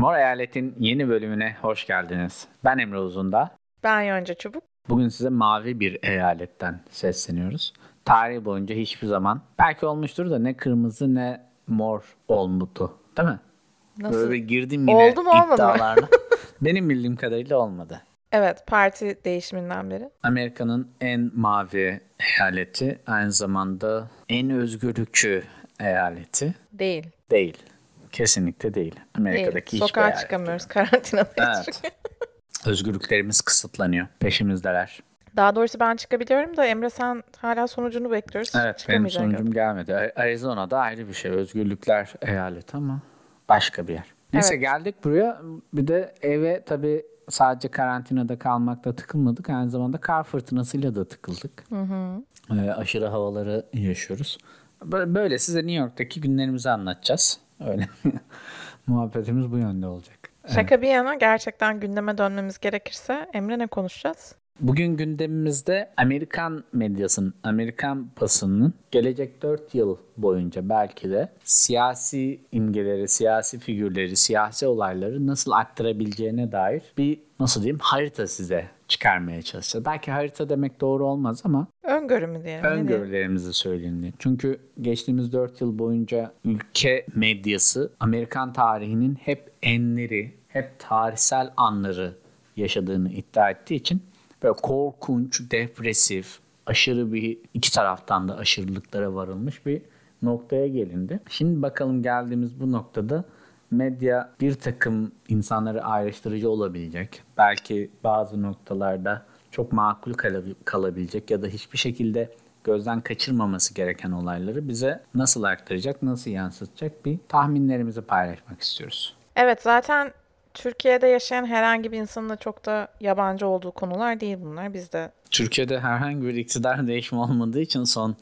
Mor Eyalet'in yeni bölümüne hoş geldiniz. Ben Emre Uzunda. Ben Yonca Çubuk. Bugün size mavi bir eyaletten sesleniyoruz. Tarih boyunca hiçbir zaman belki olmuştur da ne kırmızı ne mor olmutu. Değil mi? Nasıl? Böyle bir girdim yine Oldu mu, olmadı iddialarına. Benim bildiğim kadarıyla olmadı. Evet parti değişiminden beri. Amerika'nın en mavi eyaleti aynı zamanda en özgürlükçü eyaleti Değil. değil. Kesinlikle değil. Değil. Amerika'daki hiçbir Sokağa çıkamıyoruz karantinadayız. Evet. Özgürlüklerimiz kısıtlanıyor. Peşimizdeler. Daha doğrusu ben çıkabiliyorum da Emre sen hala sonucunu bekliyoruz. Evet benim sonucum gelmedi. A- Arizona'da ayrı bir şey. Özgürlükler eyaleti ama başka bir yer. Neyse Evet. geldik buraya. Bir de eve tabii sadece karantinada kalmakta tıkılmadık. Aynı zamanda kar fırtınasıyla da tıkıldık. Ee, aşırı havaları yaşıyoruz. Böyle size New York'taki günlerimizi anlatacağız. Öyle. Muhabbetimiz bu yönde olacak. Şaka bir yana gerçekten gündeme dönmemiz gerekirse Emre ne konuşacağız? Bugün gündemimizde Amerikan medyasının, Amerikan basınının gelecek 4 yıl boyunca belki de siyasi imgeleri, siyasi figürleri, siyasi olayları nasıl aktarabileceğine dair bir nasıl diyeyim harita size çıkarmaya çalışacağız. Belki harita demek doğru olmaz ama Öngörü mü diyelim? öngörülerimizi söyleyin diye. Çünkü geçtiğimiz 4 yıl boyunca ülke medyası Amerikan tarihinin hep enleri, hep tarihsel anları yaşadığını iddia ettiği için böyle korkunç, depresif, aşırı bir iki taraftan da aşırılıklara varılmış bir noktaya gelindi. Şimdi bakalım geldiğimiz bu noktada medya bir takım insanları ayrıştırıcı olabilecek. Belki bazı noktalarda çok makul kala- kalabilecek ya da hiçbir şekilde gözden kaçırmaması gereken olayları bize nasıl aktaracak, nasıl yansıtacak bir tahminlerimizi paylaşmak istiyoruz. Evet zaten Türkiye'de yaşayan herhangi bir insanın da çok da yabancı olduğu konular değil bunlar. Biz de Türkiye'de herhangi bir iktidar değişimi olmadığı için son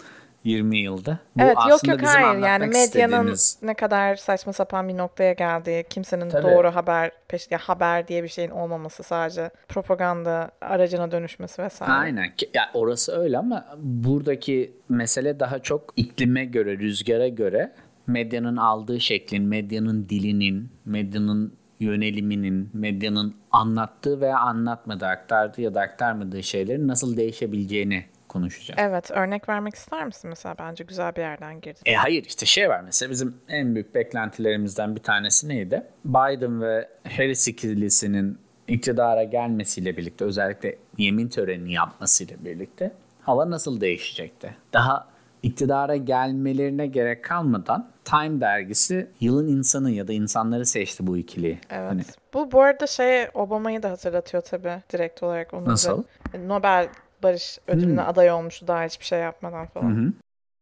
20 yılda. Bu evet yok yok hayır yani medyanın istediğimiz- ne kadar saçma sapan bir noktaya geldiği, kimsenin Tabii. doğru haber peş ya haber diye bir şeyin olmaması sadece propaganda aracına dönüşmesi vesaire. Aynen. Ya orası öyle ama buradaki mesele daha çok iklime göre, rüzgara göre medyanın aldığı şeklin, medyanın dilinin, medyanın yöneliminin, medyanın anlattığı veya anlatmadığı, aktardığı ya da aktarmadığı şeylerin nasıl değişebileceğini konuşacağız. Evet, örnek vermek ister misin mesela? Bence güzel bir yerden girdin. E hayır işte şey var mesela bizim en büyük beklentilerimizden bir tanesi neydi? Biden ve Harris ikilisinin iktidara gelmesiyle birlikte özellikle yemin törenini yapmasıyla birlikte hava nasıl değişecekti? Daha iktidara gelmelerine gerek kalmadan Time dergisi yılın insanı ya da insanları seçti bu ikiliyi. Evet. Hani Bu bu arada şey Obama'yı da hatırlatıyor tabii direkt olarak. Onun da- Nasıl? Nobel Barış Ödülü'ne Hmm. aday olmuştu daha hiçbir şey yapmadan falan. Hı hı.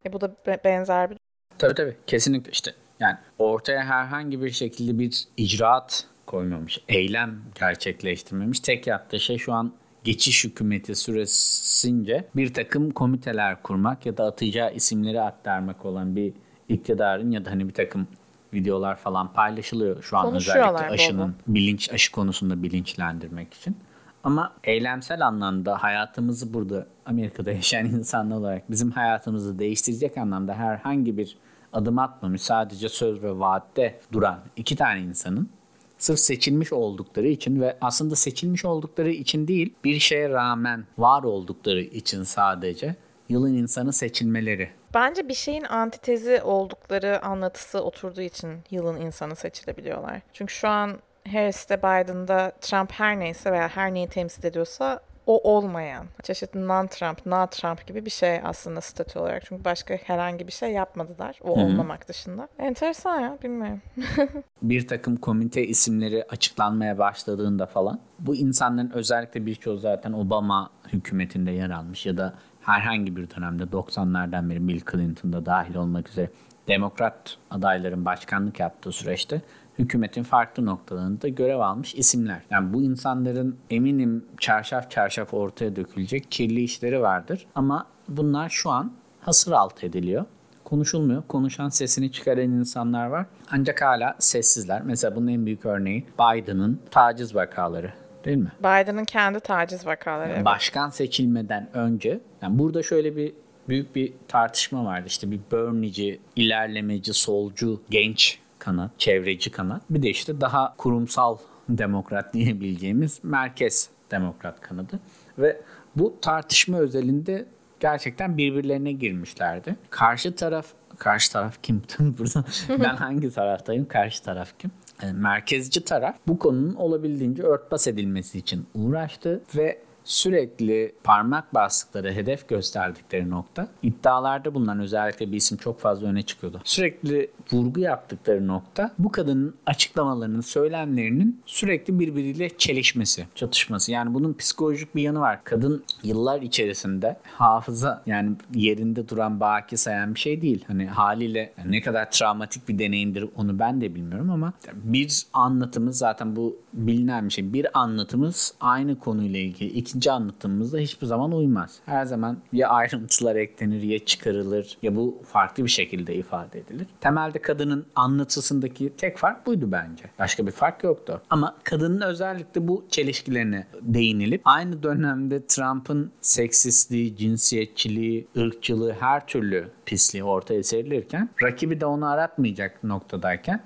E bu da be- benzer bir Tabii tabii. Kesinlikle işte yani ortaya herhangi bir şekilde bir icraat koymamış, eylem gerçekleştirmemiş. Tek yaptığı şey şu an geçiş hükümeti süresince bir takım komiteler kurmak ya da atacağı isimleri aktarmak olan bir iktidarın ya da hani bir takım videolar falan paylaşılıyor şu an özellikle aşının bilinç aşı konusunda bilinçlendirmek için. Ama eylemsel anlamda hayatımızı burada Amerika'da yaşayan insanlar olarak bizim hayatımızı değiştirecek anlamda herhangi bir adım atmamış sadece söz ve vaatte duran iki tane insanın sırf seçilmiş oldukları için ve aslında seçilmiş oldukları için değil bir şeye rağmen var oldukları için sadece yılın insanı seçilmeleri. Bence bir şeyin antitezi oldukları anlatısı oturduğu için yılın insanı seçilebiliyorlar. Çünkü şu an Harris'te Biden'da Trump her neyse veya her neyi temsil ediyorsa o olmayan, çeşitli non-Trump, not-Trump gibi bir şey aslında statü olarak. Çünkü başka herhangi bir şey yapmadılar o olmamak dışında. Enteresan ya, bilmiyorum. bir takım komite isimleri açıklanmaya başladığında falan bu insanların özellikle birçoğu zaten Obama hükümetinde yer almış ya da herhangi bir dönemde 90'lardan beri Bill Clinton'da dahil olmak üzere demokrat adayların başkanlık yaptığı süreçte hükümetin farklı noktalarında görev almış isimler. Yani bu insanların eminim çarşaf çarşaf ortaya dökülecek kirli işleri vardır ama bunlar şu an hasır alt ediliyor konuşulmuyor. Konuşan sesini çıkaran insanlar var. Ancak hala sessizler. Mesela bunun en büyük örneği Biden'ın taciz vakaları değil mi? Biden'ın kendi taciz vakaları. evet. Başkan seçilmeden önce yani burada şöyle bir büyük bir tartışma vardı. İşte bir Bernie'ci, ilerlemeci, solcu, genç kanat, çevreci kanat. Bir de işte daha kurumsal demokrat diyebileceğimiz merkez demokrat kanadı. Ve bu tartışma özelinde gerçekten birbirlerine girmişlerdi. Karşı taraf karşı taraf kim? Burada ben hangi taraftayım? Karşı taraf kim? Yani merkezci taraf bu konunun olabildiğince örtbas edilmesi için uğraştı ve sürekli parmak bastıkları, hedef gösterdikleri nokta iddialarda bulunan özellikle bir isim çok fazla öne çıkıyordu. Sürekli vurgu yaptıkları nokta bu kadının açıklamalarının, söylemlerinin sürekli birbiriyle çelişmesi, çatışması. Yani bunun psikolojik bir yanı var. Kadın yıllar içerisinde hafıza yani yerinde duran baki sayan bir şey değil. Hani haliyle ne kadar travmatik bir deneyimdir onu ben de bilmiyorum ama bir anlatımız zaten bu bilinen bir şey. Bir anlatımız aynı konuyla ilgili ikinci anlatımımızda hiçbir zaman uymaz. Her zaman ya ayrıntılar eklenir ya çıkarılır ya bu farklı bir şekilde ifade edilir. Temelde kadının anlatısındaki tek fark buydu bence. Başka bir fark yoktu. Ama kadının özellikle bu çelişkilerine değinilip aynı dönemde Trump'ın seksistliği, cinsiyetçiliği, ırkçılığı her türlü pisliği ortaya serilirken rakibi de onu aratmayacak noktadayken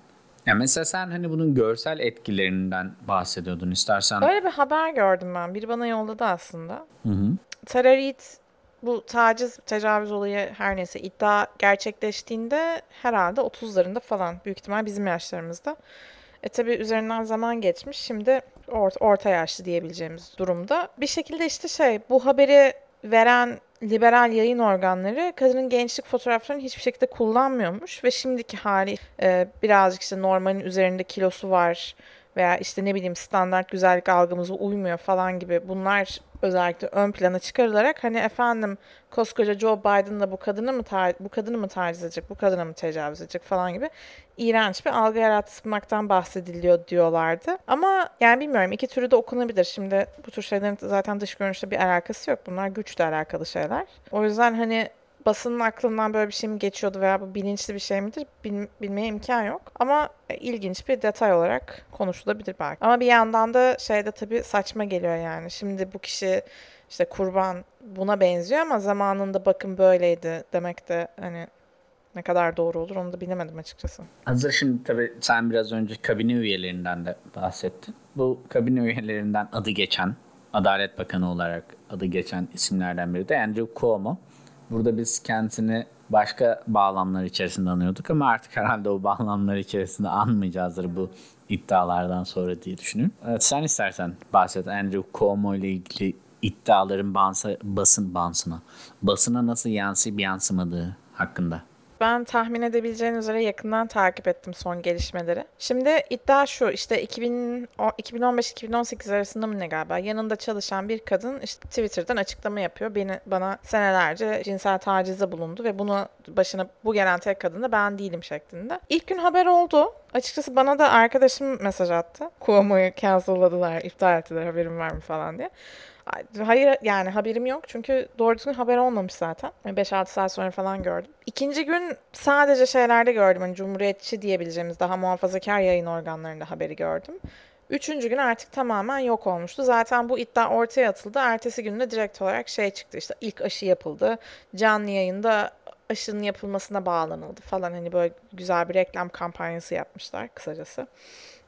ya mesela sen hani bunun görsel etkilerinden bahsediyordun istersen. Öyle bir haber gördüm ben. Biri bana yolladı aslında. Hı hı. Tara Reid bu taciz, tecavüz olayı her neyse iddia gerçekleştiğinde herhalde 30'larında falan. Büyük ihtimal bizim yaşlarımızda. E tabi üzerinden zaman geçmiş. Şimdi orta, orta yaşlı diyebileceğimiz durumda. Bir şekilde işte şey bu haberi veren liberal yayın organları kadının gençlik fotoğraflarını hiçbir şekilde kullanmıyormuş ve şimdiki hali e, birazcık işte normalin üzerinde kilosu var veya işte ne bileyim standart güzellik algımıza uymuyor falan gibi bunlar özellikle ön plana çıkarılarak hani efendim koskoca Joe Biden da bu kadını mı tar- bu kadını mı taciz edecek, bu kadına mı tecavüz edecek falan gibi iğrenç bir algı yaratmaktan bahsediliyor diyorlardı. Ama yani bilmiyorum iki türü de okunabilir. Şimdi bu tür şeylerin zaten dış görünüşle bir alakası yok. Bunlar güçle alakalı şeyler. O yüzden hani basının aklından böyle bir şey mi geçiyordu veya bu bilinçli bir şey midir bil, bilmeye imkan yok. Ama ilginç bir detay olarak konuşulabilir belki. Ama bir yandan da şeyde tabii saçma geliyor yani. Şimdi bu kişi işte kurban buna benziyor ama zamanında bakın böyleydi demek de hani ne kadar doğru olur onu da bilemedim açıkçası. Hazır şimdi tabii sen biraz önce kabine üyelerinden de bahsettin. Bu kabine üyelerinden adı geçen, Adalet Bakanı olarak adı geçen isimlerden biri de Andrew Cuomo. Burada biz kendisini başka bağlamlar içerisinde anıyorduk ama artık herhalde o bağlamlar içerisinde anmayacağızdır bu iddialardan sonra diye düşünüyorum. Evet, sen istersen bahset Andrew Cuomo ile ilgili iddiaların bansa, basın bansına, basına nasıl yansıyıp yansımadığı hakkında. Ben tahmin edebileceğin üzere yakından takip ettim son gelişmeleri. Şimdi iddia şu işte 2015-2018 arasında mı ne galiba yanında çalışan bir kadın işte Twitter'dan açıklama yapıyor. Beni bana senelerce cinsel tacizde bulundu ve bunu başına bu gelen tek kadın da ben değilim şeklinde. İlk gün haber oldu. Açıkçası bana da arkadaşım mesaj attı. Cuomo'yu cancelladılar, iptal ettiler haberim var mı falan diye. Hayır yani haberim yok çünkü doğru düzgün haber olmamış zaten. 5-6 saat sonra falan gördüm. İkinci gün sadece şeylerde gördüm. Hani Cumhuriyetçi diyebileceğimiz daha muhafazakar yayın organlarında haberi gördüm. Üçüncü gün artık tamamen yok olmuştu. Zaten bu iddia ortaya atıldı. Ertesi günde direkt olarak şey çıktı işte ilk aşı yapıldı. Canlı yayında aşının yapılmasına bağlanıldı falan. Hani böyle güzel bir reklam kampanyası yapmışlar kısacası.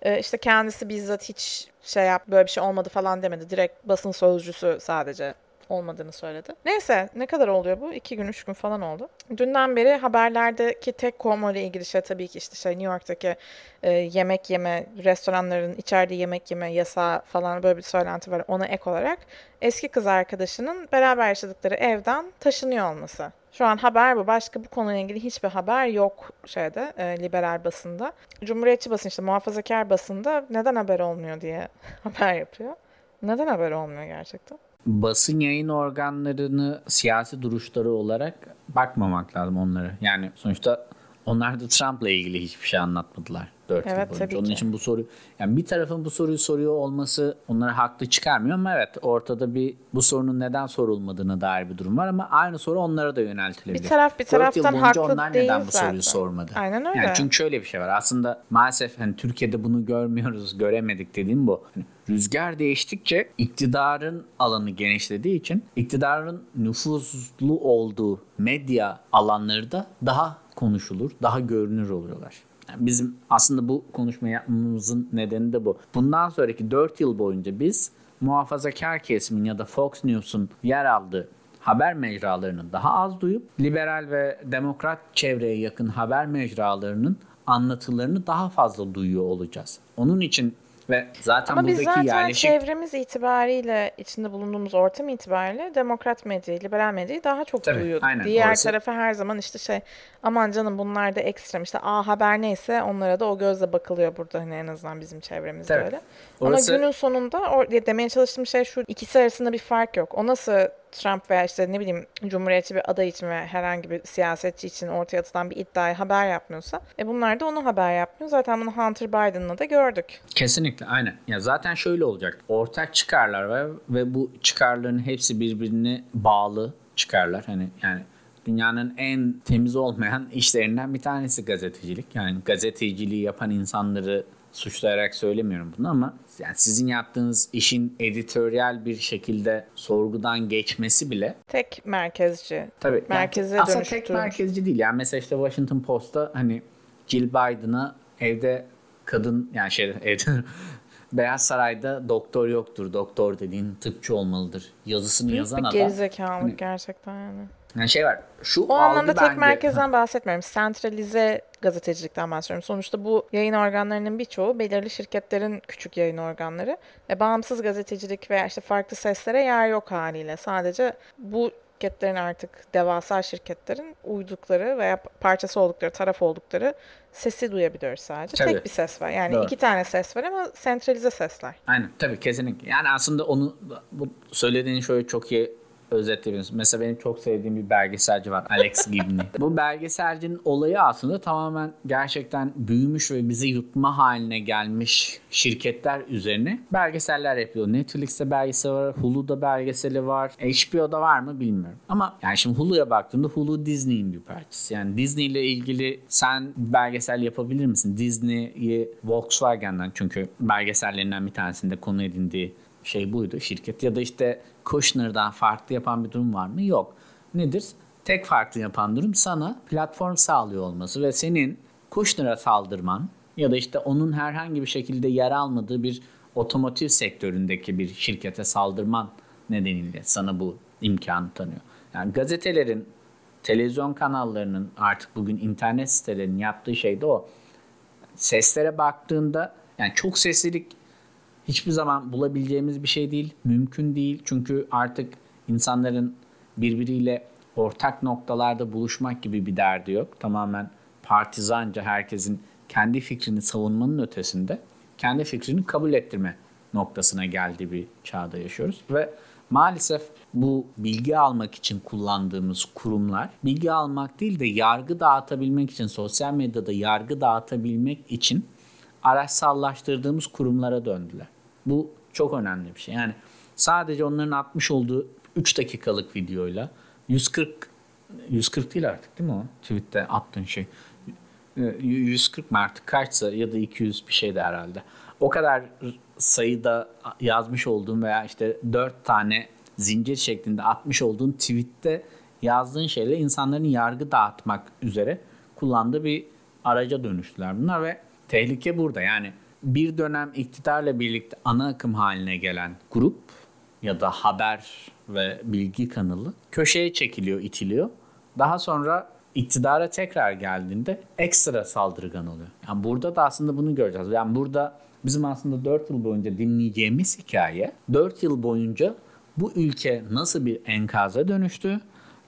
Ee, işte kendisi bizzat hiç şey yap böyle bir şey olmadı falan demedi. Direkt basın sözcüsü sadece olmadığını söyledi. Neyse ne kadar oluyor bu? İki gün, üç gün falan oldu. Dünden beri haberlerdeki tek Cuomo ile ilgili şey tabii ki işte şey New York'taki e, yemek yeme, restoranların içeride yemek yeme yasağı falan böyle bir söylenti var. Ona ek olarak eski kız arkadaşının beraber yaşadıkları evden taşınıyor olması. Şu an haber bu. Başka bu konuyla ilgili hiçbir haber yok şeyde e, liberal basında. Cumhuriyetçi basın işte muhafazakar basında neden haber olmuyor diye haber yapıyor. Neden haber olmuyor gerçekten? Basın yayın organlarını siyasi duruşları olarak bakmamak lazım onları. Yani sonuçta onlar da Trump'la ilgili hiçbir şey anlatmadılar. 4 evet, yıl boyunca. Onun ki. için bu soru yani bir tarafın bu soruyu soruyor olması onları haklı çıkarmıyor ama evet ortada bir bu sorunun neden sorulmadığına dair bir durum var ama aynı soru onlara da yöneltilebilir. Bir taraf bir taraftan haklı onlar değil neden bu zaten. soruyu sormadı? Aynen öyle. Yani çünkü şöyle bir şey var. Aslında maalesef hani Türkiye'de bunu görmüyoruz, göremedik dediğim bu. Hani rüzgar değiştikçe iktidarın alanı genişlediği için iktidarın nüfuzlu olduğu medya alanları da daha konuşulur, daha görünür oluyorlar. Yani bizim aslında bu konuşmayı yapmamızın nedeni de bu. Bundan sonraki 4 yıl boyunca biz muhafazakar kesimin ya da Fox News'un yer aldığı haber mecralarını daha az duyup liberal ve demokrat çevreye yakın haber mecralarının anlatılarını daha fazla duyuyor olacağız. Onun için ve zaten Ama biz buradaki zaten yerleşik çevremiz itibariyle, içinde bulunduğumuz ortam itibariyle demokrat medyayı, liberal medyayı daha çok Tabii, duyuyorduk. aynen, Diğer orası- tarafı her zaman işte şey aman canım bunlar da ekstrem işte A Haber neyse onlara da o gözle bakılıyor burada hani en azından bizim çevremizde Tabii. öyle. Orası- Ama günün sonunda or- demeye çalıştığım şey şu ikisi arasında bir fark yok. O nasıl Trump veya işte ne bileyim Cumhuriyetçi bir aday için ve herhangi bir siyasetçi için ortaya atılan bir iddiayı haber yapmıyorsa e bunlar da onu haber yapmıyor. Zaten bunu Hunter Biden'la da gördük. Kesinlikle aynen. Ya zaten şöyle olacak. Ortak çıkarlar var ve bu çıkarların hepsi birbirine bağlı çıkarlar. Hani yani dünyanın en temiz olmayan işlerinden bir tanesi gazetecilik. Yani gazeteciliği yapan insanları suçlayarak söylemiyorum bunu ama yani sizin yaptığınız işin editoryal bir şekilde sorgudan geçmesi bile Tek merkezci. Tabii. yani Merkeze aslında dönüştürmüş. tek merkezci değil. Yani mesela işte Washington Post'ta hani Jill Biden'a evde kadın yani şey evde Beyaz Saray'da doktor yoktur. Doktor dediğin tıpçı olmalıdır. Yazısını Büyük yazan bir adam. gerizekalılık gerçekten yani. Yani şey var. Şu O anlamda tek bence- merkezden bahsetmiyorum. Sentralize gazetecilikten bahsediyorum. Sonuçta bu yayın organlarının birçoğu belirli şirketlerin küçük yayın organları. E, bağımsız gazetecilik veya işte farklı seslere yer yok haliyle. Sadece bu şirketlerin artık devasa şirketlerin uydukları veya parçası oldukları, taraf oldukları sesi duyabiliyoruz sadece. Tabii. Tek bir ses var. Yani Doğru. iki tane ses var ama sentralize sesler. Aynen tabii kesinlikle. Yani aslında onu bu söylediğin şöyle çok iyi özetleyebiliriz. Mesela benim çok sevdiğim bir belgeselci var Alex Gibney. bu belgeselcinin olayı aslında tamamen gerçekten büyümüş ve bizi yutma haline gelmiş şirketler üzerine belgeseller yapıyor. Netflix'te belgesel var, Hulu'da belgeseli var. HBO'da var mı bilmiyorum. Ama yani şimdi Hulu'ya baktığımda Hulu Disney'in bir parçası. Yani Disney ile ilgili sen belgesel yapabilir misin? Disney'i Volkswagen'den çünkü belgesellerinden bir tanesinde konu edindiği şey buydu şirket. Ya da işte Kushner'dan farklı yapan bir durum var mı? Yok. Nedir? Tek farklı yapan durum sana platform sağlıyor olması ve senin Kushner'a saldırman ya da işte onun herhangi bir şekilde yer almadığı bir otomotiv sektöründeki bir şirkete saldırman nedeniyle sana bu imkanı tanıyor. Yani gazetelerin, televizyon kanallarının artık bugün internet sitelerinin yaptığı şey de o. Seslere baktığında yani çok seslilik hiçbir zaman bulabileceğimiz bir şey değil. Mümkün değil. Çünkü artık insanların birbiriyle ortak noktalarda buluşmak gibi bir derdi yok. Tamamen partizanca herkesin kendi fikrini savunmanın ötesinde kendi fikrini kabul ettirme noktasına geldiği bir çağda yaşıyoruz. Ve maalesef bu bilgi almak için kullandığımız kurumlar bilgi almak değil de yargı dağıtabilmek için sosyal medyada yargı dağıtabilmek için araçsallaştırdığımız kurumlara döndüler. Bu çok önemli bir şey. Yani sadece onların atmış olduğu 3 dakikalık videoyla 140 140 değil artık değil mi o? Tweet'te attığın şey. 140 mı artık kaçsa ya da 200 bir şey de herhalde. O kadar sayıda yazmış olduğun veya işte 4 tane zincir şeklinde atmış olduğun tweette yazdığın şeyle insanların yargı dağıtmak üzere kullandığı bir araca dönüştüler bunlar ve tehlike burada. Yani bir dönem iktidarla birlikte ana akım haline gelen grup ya da haber ve bilgi kanalı köşeye çekiliyor, itiliyor. Daha sonra iktidara tekrar geldiğinde ekstra saldırgan oluyor. Yani burada da aslında bunu göreceğiz. Yani burada bizim aslında 4 yıl boyunca dinleyeceğimiz hikaye 4 yıl boyunca bu ülke nasıl bir enkaza dönüştü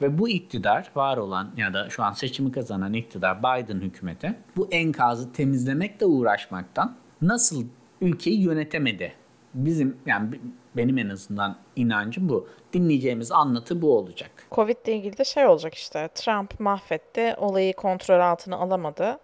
ve bu iktidar var olan ya da şu an seçimi kazanan iktidar Biden hükümeti bu enkazı temizlemekle uğraşmaktan nasıl ülkeyi yönetemedi? Bizim yani benim en azından inancım bu. Dinleyeceğimiz anlatı bu olacak. Covid ile ilgili de şey olacak işte. Trump mahvetti, olayı kontrol altına alamadı.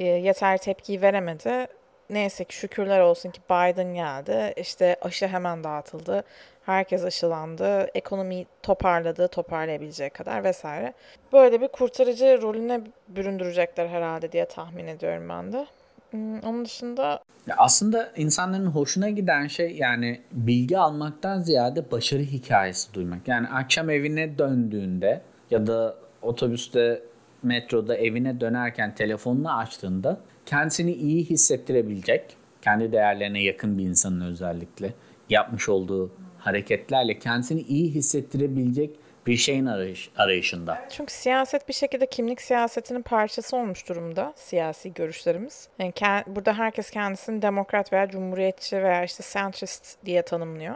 E, yeter tepkiyi veremedi. Neyse ki şükürler olsun ki Biden geldi. İşte aşı hemen dağıtıldı. Herkes aşılandı. Ekonomiyi toparladı, toparlayabileceği kadar vesaire. Böyle bir kurtarıcı rolüne büründürecekler herhalde diye tahmin ediyorum ben de. Hmm, Onun dışında Ya aslında insanların hoşuna giden şey yani bilgi almaktan ziyade başarı hikayesi duymak. Yani akşam evine döndüğünde ya da otobüste metroda evine dönerken telefonunu açtığında kendisini iyi hissettirebilecek, kendi değerlerine yakın bir insanın özellikle yapmış olduğu hareketlerle kendisini iyi hissettirebilecek bir şeyin arayış, arayışında. Çünkü siyaset bir şekilde kimlik siyasetinin parçası olmuş durumda siyasi görüşlerimiz. Yani ke- burada herkes kendisini demokrat veya cumhuriyetçi veya işte centrist diye tanımlıyor.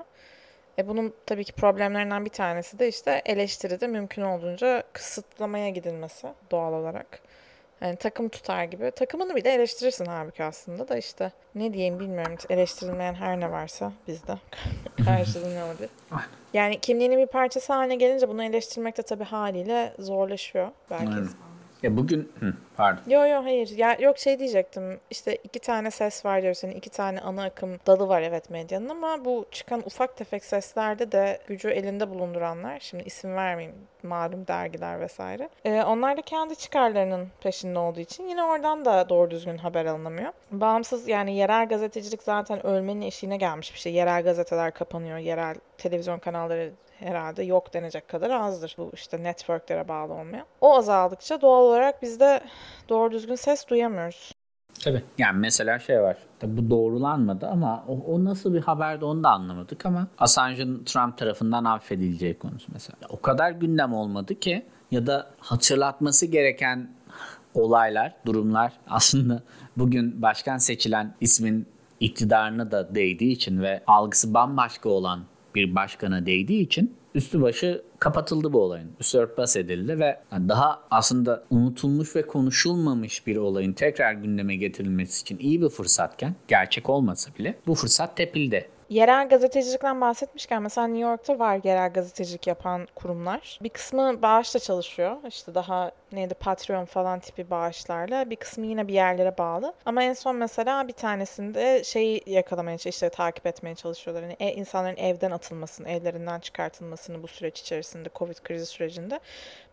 E bunun tabii ki problemlerinden bir tanesi de işte eleştiride mümkün olduğunca kısıtlamaya gidilmesi doğal olarak. Yani takım tutar gibi. Takımını bile eleştirirsin halbuki aslında da işte ne diyeyim bilmiyorum. Eleştirilmeyen her ne varsa bizde karşılanıyor. Yani kimliğinin bir parçası haline gelince bunu eleştirmek de tabii haliyle zorlaşıyor belki. Aynen. Ya bugün hı, pardon. Yo yo hayır. Ya yok şey diyecektim. İşte iki tane ses var diyoruz. Senin iki tane ana akım dalı var evet medyanın ama bu çıkan ufak tefek seslerde de gücü elinde bulunduranlar. Şimdi isim vermeyeyim. Malum dergiler vesaire. Ee, onlar da kendi çıkarlarının peşinde olduğu için yine oradan da doğru düzgün haber alınamıyor. Bağımsız yani yerel gazetecilik zaten ölmenin eşiğine gelmiş bir şey. Yerel gazeteler kapanıyor. Yerel televizyon kanalları herhalde yok denecek kadar azdır. Bu işte networklere bağlı olmayan. O azaldıkça doğal olarak biz de doğru düzgün ses duyamıyoruz. Tabii. Yani mesela şey var. Tabii bu doğrulanmadı ama o, o nasıl bir haberdi onu da anlamadık ama Assange'ın Trump tarafından affedileceği konusu mesela. O kadar gündem olmadı ki ya da hatırlatması gereken olaylar, durumlar aslında bugün başkan seçilen ismin iktidarına da değdiği için ve algısı bambaşka olan bir başkana değdiği için üstü başı kapatıldı bu olayın. Üstü örtbas edildi ve daha aslında unutulmuş ve konuşulmamış bir olayın tekrar gündeme getirilmesi için iyi bir fırsatken gerçek olmasa bile bu fırsat tepildi. Yerel gazetecilikten bahsetmişken mesela New York'ta var yerel gazetecilik yapan kurumlar. Bir kısmı bağışla çalışıyor. İşte daha neydi Patreon falan tipi bağışlarla. Bir kısmı yine bir yerlere bağlı. Ama en son mesela bir tanesinde şeyi yakalamaya işte takip etmeye çalışıyorlar. Yani e, insanların evden atılmasını, evlerinden çıkartılmasını bu süreç içerisinde Covid krizi sürecinde.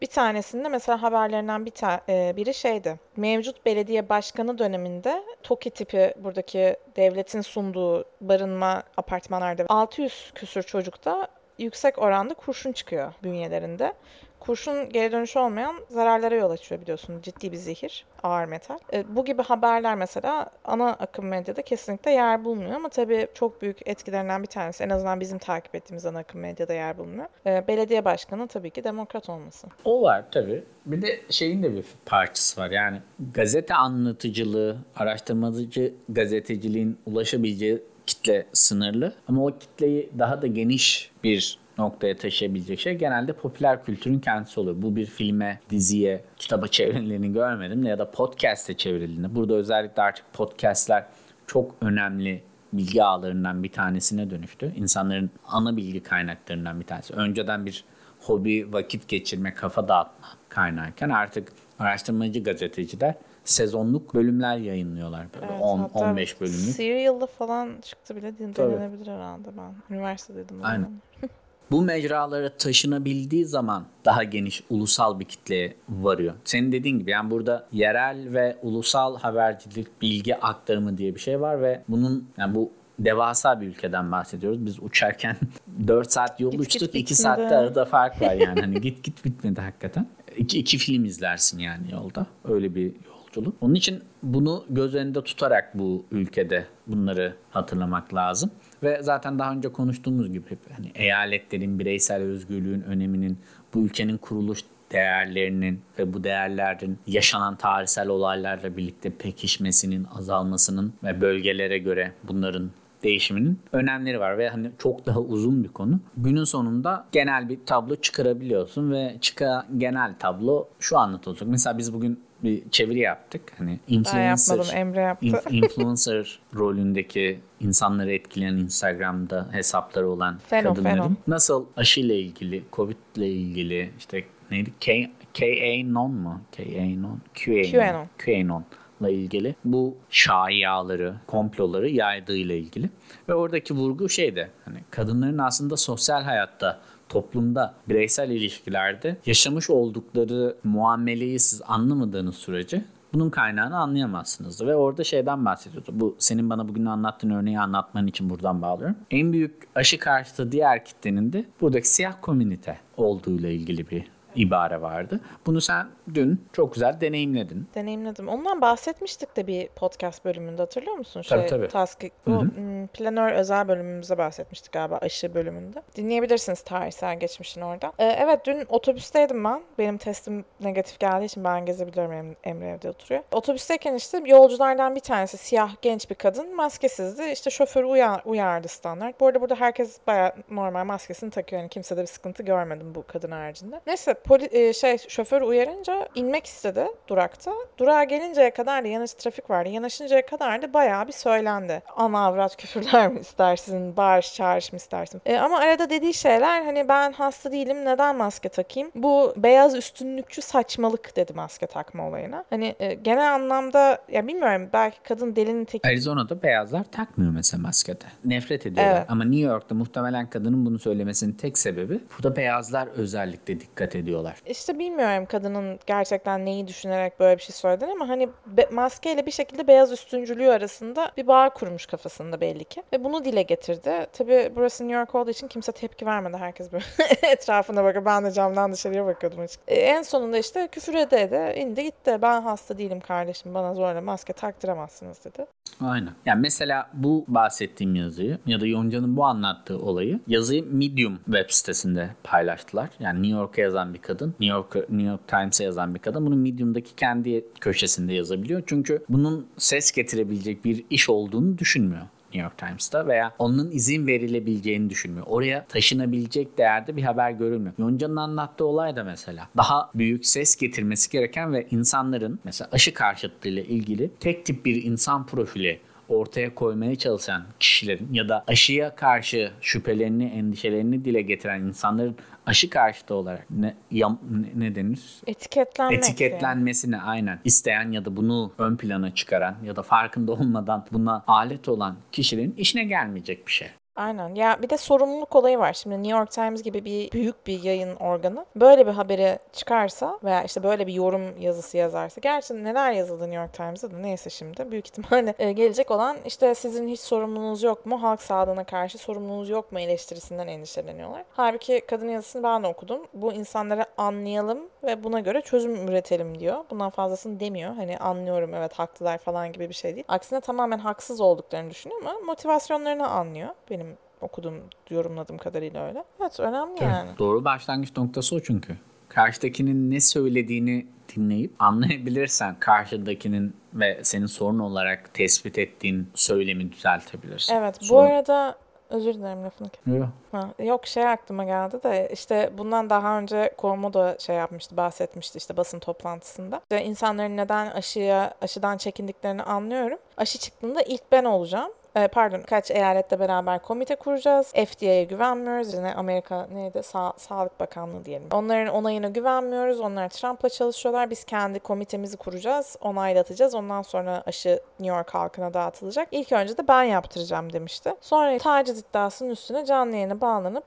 Bir tanesinde mesela haberlerinden bir ta- e, biri şeydi. Mevcut belediye başkanı döneminde TOKİ tipi buradaki devletin sunduğu barınma apartmanlarda 600 küsür çocukta yüksek oranda kurşun çıkıyor bünyelerinde. Kurşun geri dönüşü olmayan zararlara yol açıyor biliyorsun. Ciddi bir zehir, ağır metal. E, bu gibi haberler mesela ana akım medyada kesinlikle yer bulmuyor ama tabii çok büyük etkilerinden bir tanesi. En azından bizim takip ettiğimiz ana akım medyada yer bulmuyor. E, belediye başkanı tabii ki demokrat olması. O var tabii. Bir de şeyin de bir parçası var. Yani gazete anlatıcılığı, araştırmacı gazeteciliğin ulaşabileceği kitle sınırlı. Ama o kitleyi daha da geniş bir noktaya taşıyabilecek şey genelde popüler kültürün kendisi olur. Bu bir filme, diziye, kitaba çevrildiğini görmedim ya da podcast'e çevrildiğini. Burada özellikle artık podcast'ler çok önemli bilgi ağlarından bir tanesine dönüştü. İnsanların ana bilgi kaynaklarından bir tanesi. Önceden bir hobi, vakit geçirme, kafa dağıtma kaynağıyken artık araştırmacı gazeteciler sezonluk bölümler yayınlıyorlar. Böyle Evet, 10 hatta 15 bölümlük. Serial'da falan çıktı bile denenebilir herhalde ben. Üniversitedeydim Aynen. Bu mecralara taşınabildiği zaman daha geniş ulusal bir kitleye varıyor. Senin dediğin gibi yani burada yerel ve ulusal habercilik, bilgi aktarımı diye bir şey var ve bunun yani bu devasa bir ülkeden bahsediyoruz. Biz uçarken 4 saat yol Git git uçtuk. 2 bitmedi. saatte arada fark var yani. Hani git git bitmedi hakikaten. İki, iki film izlersin yani yolda. Öyle bir yolculuk. Onun için bunu göz önünde tutarak bu ülkede bunları hatırlamak lazım. Ve zaten daha önce konuştuğumuz gibi hani eyaletlerin bireysel özgürlüğün öneminin bu ülkenin kuruluş değerlerinin ve bu değerlerin yaşanan tarihsel olaylarla birlikte pekişmesinin, azalmasının ve bölgelere göre bunların değişiminin önemleri var ve hani çok daha uzun bir konu. Günün sonunda genel bir tablo çıkarabiliyorsun ve çıkan genel tablo şu anlatılacak. Mesela biz bugün bir çeviri yaptık. Hani Ben influencer, yapmadım Emre yaptı. inf- influencer rolündeki insanları etkileyen Instagram'da hesapları olan Feno, kadınların feno. nasıl aşıyla ilgili, Covid ile ilgili işte neydi? K, KAnon mu? KAnon? QAnon. QAnon. QAnon'la ilgili bu şaiyaları, komploları yaydığıyla ilgili. Ve oradaki vurgu şeydi. Hani kadınların aslında sosyal hayatta toplumda bireysel ilişkilerde yaşamış oldukları muameleyi siz anlamadığınız sürece bunun kaynağını anlayamazsınız. Ve orada şeyden bahsediyordu. Bu senin bana bugün anlattığın örneği anlatman için buradan bağlıyorum. En büyük aşı karşıtı diğer kitlenin de buradaki siyah komünite olduğuyla ilgili bir ibare vardı. Bunu sen dün çok güzel deneyimledin. Deneyimledim. Ondan bahsetmiştik de bir podcast bölümünde hatırlıyor musun? Tabii, tabii. Task, bu hmm, planör özel bölümümüzde bahsetmiştik galiba aşı bölümünde. Dinleyebilirsiniz tarihsel geçmişini orada. Ee, evet dün otobüsteydim ben. Benim testim negatif geldiği için ben gezebiliyorum. Em- Emre evde oturuyor. Otobüsteyken işte yolculardan bir tanesi siyah genç bir kadın maskesizdi. İşte şoförü uyar, uyardı standart. Bu arada burada herkes bayağı normal maskesini takıyor. Yani kimsede bir sıkıntı görmedim bu kadın haricinde. Neyse poli, e, şey şoför uyarınca inmek istedi durakta. Durağa gelinceye kadar da yanlış trafik vardı. Yanaşıncaya kadar da bayağı bir söylendi. Ana avrat küfürler mi istersin? Bağırış çağırış mı istersin? E, ama arada dediği şeyler hani ben hasta değilim neden maske takayım? Bu beyaz üstünlükçü saçmalık dedi maske takma olayına. Hani e, genel anlamda ya bilmiyorum belki kadın delinin teki Arizona'da beyazlar takmıyor mesela maskede. Nefret ediyorlar. Evet. Ama New York'ta muhtemelen kadının bunu söylemesinin tek sebebi burada beyazlar özellikle dikkat ediyorlar. İşte bilmiyorum kadının gerçekten neyi düşünerek böyle bir şey söylediğini ama hani be- maskeyle bir şekilde beyaz üstüncülüğü arasında bir bağ kurmuş kafasında belli ki. Ve bunu dile getirdi. Tabii burası New York olduğu için kimse tepki vermedi. Herkes böyle etrafına bakıyor. Ben de camdan dışarıya bakıyordum açık. E, en sonunda işte küfür ede ede indi gitti. Ben hasta değilim kardeşim. Bana zorla maske taktıramazsınız dedi. Aynen. Yani mesela bu bahsettiğim yazıyı ya da Yonca'nın bu anlattığı olayı yazıyı Medium web sitesinde paylaştılar. Yani New York'a yazan bir kadın, New York New York Times'e yazan bir kadın bunu Medium'daki kendi köşesinde yazabiliyor. Çünkü bunun ses getirebilecek bir iş olduğunu düşünmüyor. New York Times'ta veya onun izin verilebileceğini düşünmüyor. Oraya taşınabilecek değerde bir haber görülmüyor. Yonca'nın anlattığı olay da mesela daha büyük ses getirmesi gereken ve insanların mesela aşı karşıtlığıyla ilgili tek tip bir insan profili ortaya koymaya çalışan kişilerin ya da aşıya karşı şüphelerini, endişelerini dile getiren insanların aşı karşıtı olarak ne, yam- ne, ne denir? Etiketlenmek. yani. Etiketlenmesini aynen isteyen ya da bunu ön plana çıkaran ya da farkında olmadan buna alet olan kişilerin işine gelmeyecek bir şey. Aynen. Ya bir de sorumluluk olayı var. Şimdi New York Times gibi bir büyük bir yayın organı böyle bir haberi çıkarsa veya işte böyle bir yorum yazısı yazarsa. Gerçi neler yazıldı New York Times'da da neyse şimdi. Büyük ihtimalle e, gelecek olan işte sizin hiç sorumluluğunuz yok mu? Halk sağlığına karşı sorumluluğunuz yok mu? eleştirisinden endişeleniyorlar. Halbuki kadın yazısını ben de okudum. Bu insanları anlayalım ve buna göre çözüm üretelim diyor. Bundan fazlasını demiyor. Hani anlıyorum evet haklılar falan gibi bir şey değil. Aksine tamamen haksız olduklarını düşünüyor ama motivasyonlarını anlıyor. Benim okudum, yorumladığım kadarıyla öyle. Evet önemli yani. Doğru başlangıç noktası o çünkü. Karşıdakinin ne söylediğini dinleyip anlayabilirsen karşıdakinin ve senin sorun olarak tespit ettiğin söylemi düzeltebilirsin. Evet bu Sonra- arada özür dilerim lafını kes- Yok. Ha, yok şey aklıma geldi de işte bundan daha önce Kormo da şey yapmıştı bahsetmişti işte basın toplantısında. İşte insanların neden aşıya aşıdan çekindiklerini anlıyorum. Aşı çıktığında ilk ben olacağım. Ee, pardon kaç eyaletle beraber komite kuracağız. FDA'ye güvenmiyoruz. Yine Amerika neydi? Sa- Sağlık Bakanlığı diyelim. Onların onayına güvenmiyoruz. Onlar Trump'la çalışıyorlar. Biz kendi komitemizi kuracağız. Onaylatacağız. Ondan sonra aşı New York halkına dağıtılacak. İlk önce de ben yaptıracağım demişti. Sonra taciz iddiasının üstüne canlı yayına bağlanıp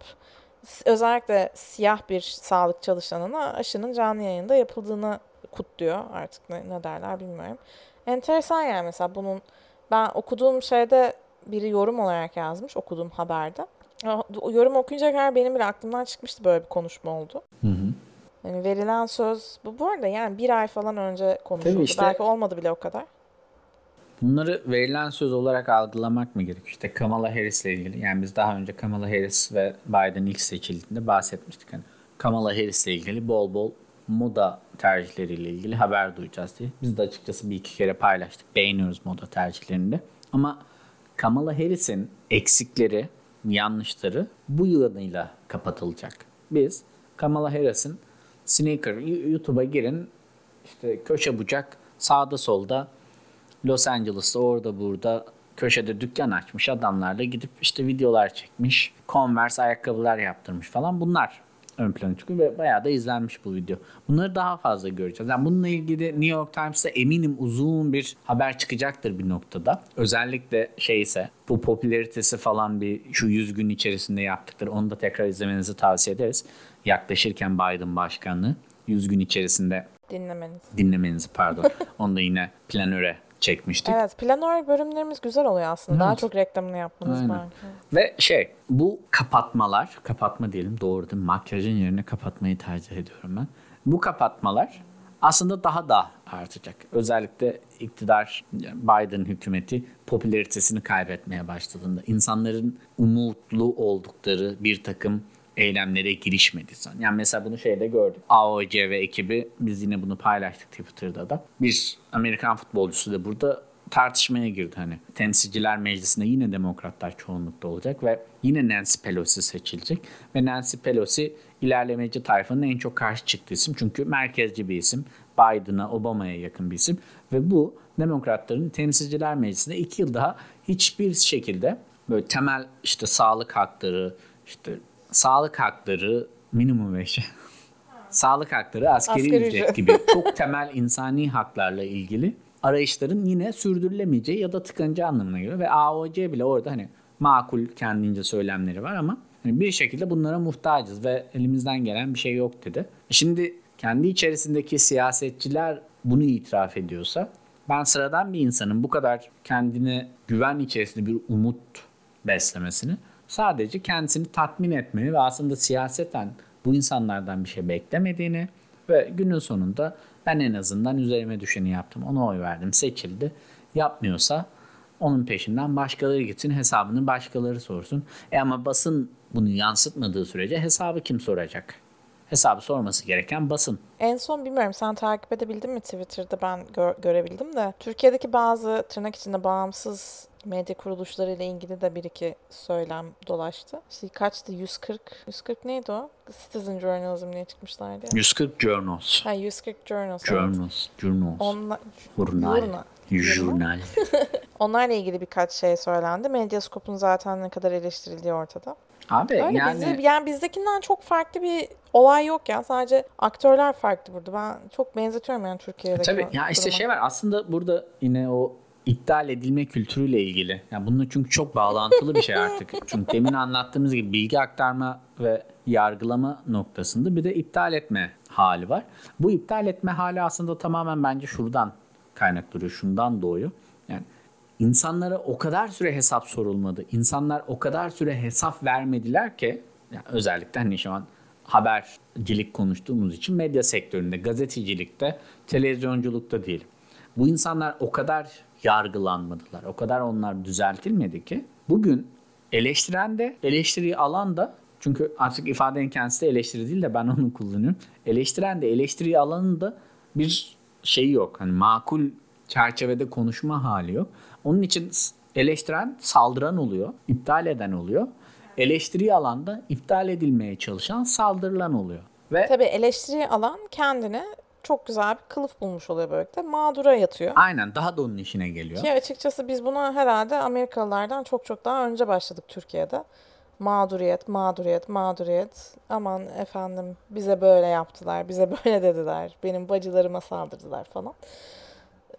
özellikle siyah bir sağlık çalışanına aşının canlı yayında yapıldığını kutluyor. Artık ne, ne derler bilmiyorum. Enteresan yani mesela bunun ben okuduğum şeyde biri yorum olarak yazmış okuduğum haberde. O yorum okuyunca kadar benim bile aklımdan çıkmıştı böyle bir konuşma oldu. Hı hı. Yani verilen söz bu, bu arada yani bir ay falan önce konuşuldu. Tabii işte- Belki olmadı bile o kadar. Bunları verilen söz olarak algılamak mı gerekiyor? İşte Kamala Harris'le ilgili. Yani biz daha önce Kamala Harris ve Biden ilk seçildiğinde bahsetmiştik. Hani Kamala Harris'le ilgili bol bol moda tercihleriyle ilgili haber duyacağız diye. Biz de açıkçası bir iki kere paylaştık. Beğeniyoruz moda tercihlerini de. Ama Kamala Harris'in eksikleri, yanlışları bu yılıyla kapatılacak. Biz Kamala Harris'in sneaker, YouTube'a girin işte köşe bucak sağda solda Los Angeles'ta orada burada köşede dükkan açmış adamlarla gidip işte videolar çekmiş. Converse ayakkabılar yaptırmış falan bunlar ön plana çıkıyor ve bayağı da izlenmiş bu video. Bunları daha fazla göreceğiz. Yani bununla ilgili New York Times'ta eminim uzun bir haber çıkacaktır bir noktada. Özellikle şeyse bu popülaritesi falan bir şu 100 gün içerisinde yaptıkları onu da tekrar izlemenizi tavsiye ederiz. Yaklaşırken Biden başkanlığı 100 gün içerisinde Dinlemeniz. dinlemenizi pardon. Onu da yine planöre çekmiştik. Evet planör bölümlerimiz güzel oluyor aslında. Daha Evet. çok reklamını yapmamız Aynen. belki. Ve şey bu kapatmalar, kapatma diyelim doğru değil mi? Makyajın yerine kapatmayı tercih ediyorum ben. Bu kapatmalar aslında daha da artacak. Özellikle iktidar Biden hükümeti popülaritesini kaybetmeye başladığında insanların umutlu oldukları bir takım eylemlere girişmedi son. Yani mesela bunu şeyde gördük. AOC ve ekibi biz yine bunu paylaştık Twitter'da da. Bir Amerikan futbolcusu da burada tartışmaya girdi hani. Temsilciler Meclisi'nde yine demokratlar çoğunlukta olacak ve yine Nancy Pelosi seçilecek. Ve Nancy Pelosi ilerlemeci tayfanın en çok karşı çıktığı isim. Çünkü merkezci bir isim. Biden'a, Obama'ya yakın bir isim. Ve bu demokratların temsilciler meclisinde iki yıl daha hiçbir şekilde böyle temel işte sağlık hakları, işte sağlık hakları minimum wage sağlık hakları, askeri, Asgari ücret ücret. gibi çok temel insani haklarla ilgili arayışların yine sürdürülemeyeceği ya da tıkanacağı anlamına geliyor. Ve AOC bile orada hani makul kendince söylemleri var ama hani bir şekilde bunlara muhtacız ve elimizden gelen bir şey yok dedi. Şimdi kendi içerisindeki siyasetçiler bunu itiraf ediyorsa ben sıradan bir insanın bu kadar kendine güven içerisinde bir umut beslemesini sadece kendisini tatmin etmeni ve aslında siyaseten bu insanlardan bir şey beklemediğini ve günün sonunda ben en azından üzerime düşeni yaptım. Ona oy verdim. Seçildi. Yapmıyorsa onun peşinden başkaları gitsin. Hesabını başkaları sorsun. E ama basın bunu yansıtmadığı sürece hesabı kim soracak? Hesabı sorması gereken basın. En son bilmiyorum sen takip edebildin mi Twitter'da ben gö- görebildim de Türkiye'deki bazı tırnak içinde bağımsız medya kuruluşları ile ilgili de bir iki söylem dolaştı. İşte kaçtı 140 140 neydi o? Citizen Journalism diye çıkmışlardı ya. 140 journals. Ha 140 Journals. evet. Journals. Journals. Onla- Jurnal. Jurnal. Jurnal. onlarla ilgili birkaç şey söylendi. Medyascope'un zaten ne kadar eleştirildiği ortada. Abi Öyle yani bizi, yani bizdekinden çok farklı bir olay yok ya. Sadece aktörler farklı burada. Ben çok benzetiyorum yani Türkiye'deki Tabii ya işte duruma. şey var aslında burada yine o iptal edilme kültürüyle ilgili. Yani bununla çünkü çok bağlantılı bir şey artık. çünkü demin anlattığımız gibi bilgi aktarma ve yargılama noktasında bir de iptal etme hali var. Bu iptal etme hali aslında tamamen bence şuradan kaynaklanıyor, şundan doğuyor. İnsanlara o kadar süre hesap sorulmadı. İnsanlar o kadar süre hesap vermediler ki yani özellikle hani şu an habercilik konuştuğumuz için medya sektöründe, gazetecilikte, televizyonculukta diyelim. Bu insanlar o kadar yargılanmadılar. O kadar onlar düzeltilmedi ki bugün eleştiren de eleştiriyi alan da çünkü artık ifadenin kendisi de eleştiri değil de ben onu kullanıyorum. Eleştiren de eleştiriyi alanın da bir şeyi yok. Hani makul çerçevede konuşma hali yok. Onun için eleştiren saldıran oluyor, iptal eden oluyor. Eleştiriyi alan da iptal edilmeye çalışan saldırılan oluyor. Ve Tabii eleştiriyi alan kendine çok güzel bir kılıf bulmuş oluyor böylelikle. Mağdura yatıyor. aynen daha da onun işine geliyor. Ki açıkçası biz buna herhalde Amerikalılardan çok çok daha önce başladık Türkiye'de. Mağduriyet, mağduriyet, mağduriyet. Aman efendim bize böyle yaptılar, bize böyle dediler. Benim bacılarıma saldırdılar falan.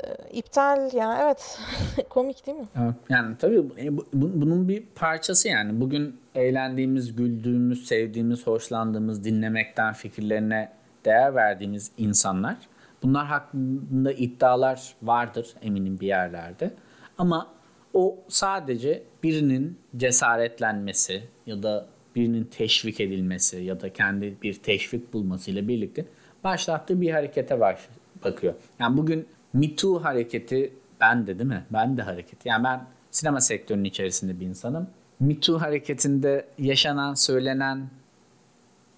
Ee, iptal ya evet komik değil mi? Evet, Yani tabii e, bu- bu- bunun bir parçası yani. Bugün eğlendiğimiz, güldüğümüz, sevdiğimiz, hoşlandığımız, dinlemekten fikirlerine değer verdiğimiz insanlar. Bunlar hakkında iddialar vardır eminim bir yerlerde. Ama o sadece birinin cesaretlenmesi ya da birinin teşvik edilmesi ya da kendi bir teşvik bulmasıyla birlikte başlattığı bir harekete baş, bakıyor. Yani bugün Me Too hareketi ben de değil mi? Ben de hareket. Yani ben sinema sektörünün içerisinde bir insanım. Me Too hareketinde yaşanan, söylenen,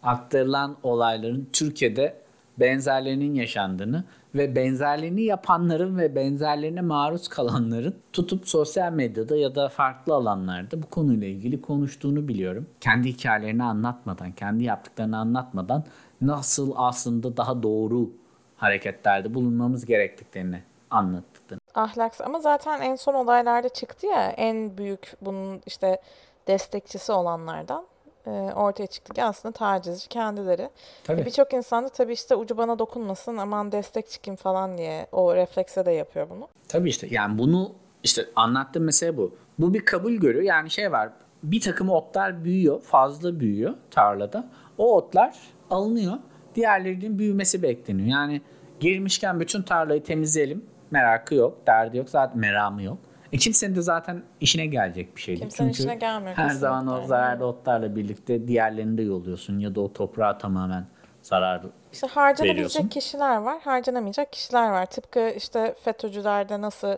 aktarılan olayların Türkiye'de benzerlerinin yaşandığını ve benzerlerini yapanların ve benzerlerine maruz kalanların tutup sosyal medyada ya da farklı alanlarda bu konuyla ilgili konuştuğunu biliyorum. Kendi hikayelerini anlatmadan, kendi yaptıklarını anlatmadan nasıl aslında daha doğru hareketlerde bulunmamız gerektiklerini anlattıklarını. Ahlaks ama zaten en son olaylarda çıktı ya en büyük bunun işte destekçisi olanlardan e, ortaya çıktı ki aslında tacizci kendileri. Tabii. E, Birçok insan da tabii işte ucu bana dokunmasın aman destek çıkayım falan diye o reflekse de yapıyor bunu. Tabii işte yani bunu işte anlattığım mesele bu. Bu bir kabul görüyor. Yani şey var bir takım otlar büyüyor fazla büyüyor tarlada. O otlar alınıyor. Diğerlerinin büyümesi bekleniyor. Yani girmişken bütün tarlayı temizleyelim. Merakı yok, derdi yok, zaten meramı yok. E kimsenin de zaten işine gelecek bir şeydi. Kimsenin Çünkü işine gelmiyor her zaman o zararlı otlarla birlikte diğerlerini de yoluyorsun ya da o toprağa tamamen zarar İşte harcanabilecek veriyorsun. kişiler var, harcanamayacak kişiler var. Tıpkı işte FETÖ'cülerde nasıl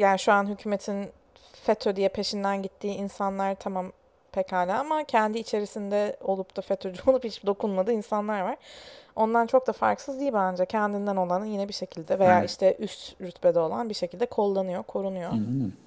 yani şu an hükümetin FETÖ diye peşinden gittiği insanlar tamam pekala ama kendi içerisinde olup da FETÖ'cü olup hiç dokunmadığı insanlar var. Ondan çok da farksız değil bence. Kendinden olanı yine bir şekilde veya Evet. işte üst rütbede olan bir şekilde kollanıyor, korunuyor.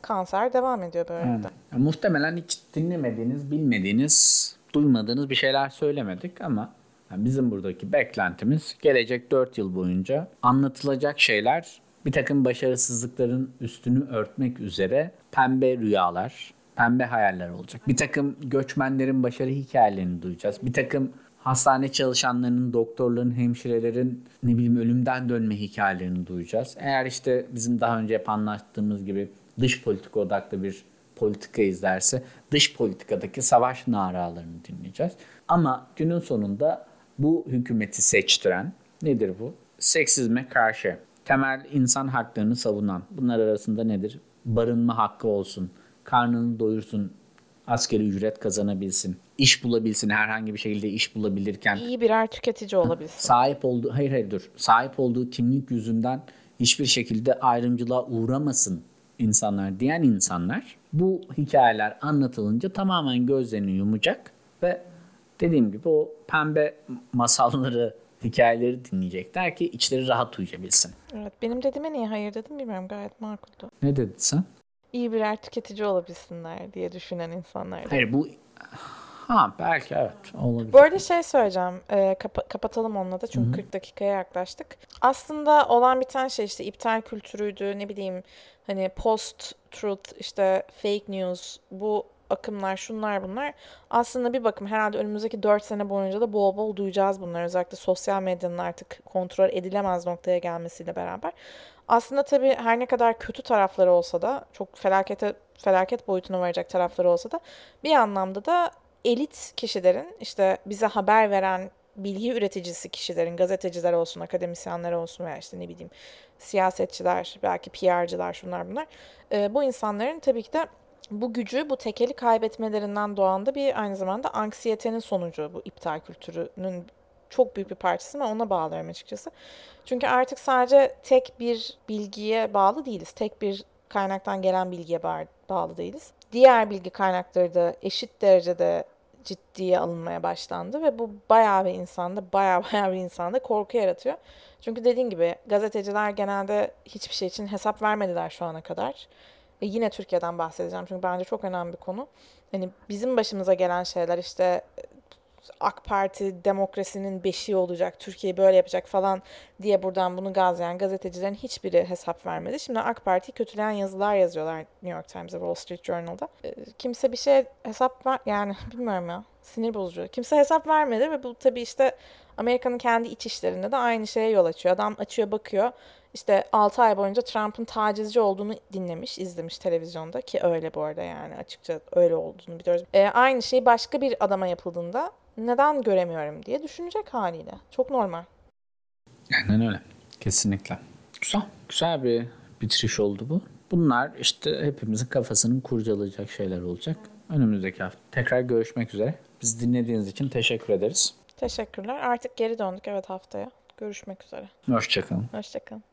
Kanser devam ediyor böyle de. Ya, muhtemelen hiç dinlemediğiniz, bilmediğiniz, duymadığınız bir şeyler söylemedik ama yani bizim buradaki beklentimiz gelecek 4 yıl boyunca anlatılacak şeyler bir takım başarısızlıkların üstünü örtmek üzere pembe rüyalar, pembe hayaller olacak. Bir takım göçmenlerin başarı hikayelerini duyacağız. Bir takım hastane çalışanlarının, doktorların, hemşirelerin ne bileyim ölümden dönme hikayelerini duyacağız. Eğer işte bizim daha önce hep anlattığımız gibi dış politika odaklı bir politika izlerse dış politikadaki savaş naralarını dinleyeceğiz. Ama günün sonunda bu hükümeti seçtiren nedir bu? Seksizme karşı, temel insan haklarını savunan. Bunlar arasında nedir? Barınma hakkı olsun, karnını doyursun, askeri ücret kazanabilsin, iş bulabilsin, herhangi bir şekilde iş bulabilirken İyi birer tüketici olabilsin. sahip olduğu hayır hayır dur sahip olduğu kimlik yüzünden hiçbir şekilde ayrımcılığa uğramasın insanlar diyen insanlar bu hikayeler anlatılınca tamamen gözlerini yumacak ve dediğim gibi o pembe masalları hikayeleri dinleyecekler ki içleri rahat uyuyabilsin. Evet, benim dediğime niye hayır dedim bilmiyorum. Gayet makuldü. Ne dedin sen? İyi birer tüketici olabilsinler diye düşünen insanlar. Hayır bu ha belki evet olabilir. Bu arada şey söyleyeceğim. e, kapa- kapatalım onunla da çünkü 40 dakikaya yaklaştık. Aslında olan biten şey işte iptal kültürüydü. Ne bileyim hani post truth işte fake news bu akımlar şunlar bunlar. Aslında bir bakım herhalde önümüzdeki 4 sene boyunca da bol bol duyacağız bunları. Özellikle sosyal medyanın artık kontrol edilemez noktaya gelmesiyle beraber. Aslında tabii her ne kadar kötü tarafları olsa da çok felakete felaket boyutuna varacak tarafları olsa da bir anlamda da elit kişilerin işte bize haber veren bilgi üreticisi kişilerin, gazeteciler olsun, akademisyenler olsun veya işte ne bileyim siyasetçiler, belki PR'cılar şunlar bunlar. e, bu insanların tabii ki de bu gücü, bu tekeli kaybetmelerinden doğan da bir aynı zamanda anksiyetenin sonucu bu iptal kültürünün çok büyük bir parçası ve ona bağlıyorum açıkçası. Çünkü artık sadece tek bir bilgiye bağlı değiliz. Tek bir kaynaktan gelen bilgiye ba- bağlı değiliz. Diğer bilgi kaynakları da eşit derecede ciddiye alınmaya başlandı ve bu bayağı bir insanda, bayağı bayağı bir insanda korku yaratıyor. Çünkü dediğin gibi gazeteciler genelde hiçbir şey için hesap vermediler şu ana kadar. Ve yine Türkiye'den bahsedeceğim çünkü bence çok önemli bir konu. Hani bizim başımıza gelen şeyler işte AK Parti demokrasinin beşiği olacak, Türkiye böyle yapacak falan diye buradan bunu gazlayan gazetecilerin hiçbiri hesap vermedi. Şimdi AK Parti'yi kötüleyen yazılar yazıyorlar New York Times'da, Wall Street Journal'da. Ee, Kimse bir şey hesap ver yani bilmiyorum ya sinir bozucu. Kimse hesap vermedi ve bu tabii işte Amerika'nın kendi iç işlerinde de aynı şeye yol açıyor. Adam açıyor bakıyor işte 6 ay boyunca Trump'ın tacizci olduğunu dinlemiş, izlemiş televizyonda ki öyle bu arada yani açıkça öyle olduğunu biliyoruz. Ee, aynı şey başka bir adama yapıldığında neden göremiyorum diye düşünecek haliyle. Çok normal. Aynen öyle. Kesinlikle. Güzel. Güzel bir bitiriş oldu bu. Bunlar işte hepimizin kafasının kurcalayacak şeyler olacak. Önümüzdeki hafta tekrar görüşmek üzere. Biz dinlediğiniz için teşekkür ederiz. Teşekkürler. Artık geri döndük evet haftaya. Görüşmek üzere. Hoşçakalın. Hoşçakalın.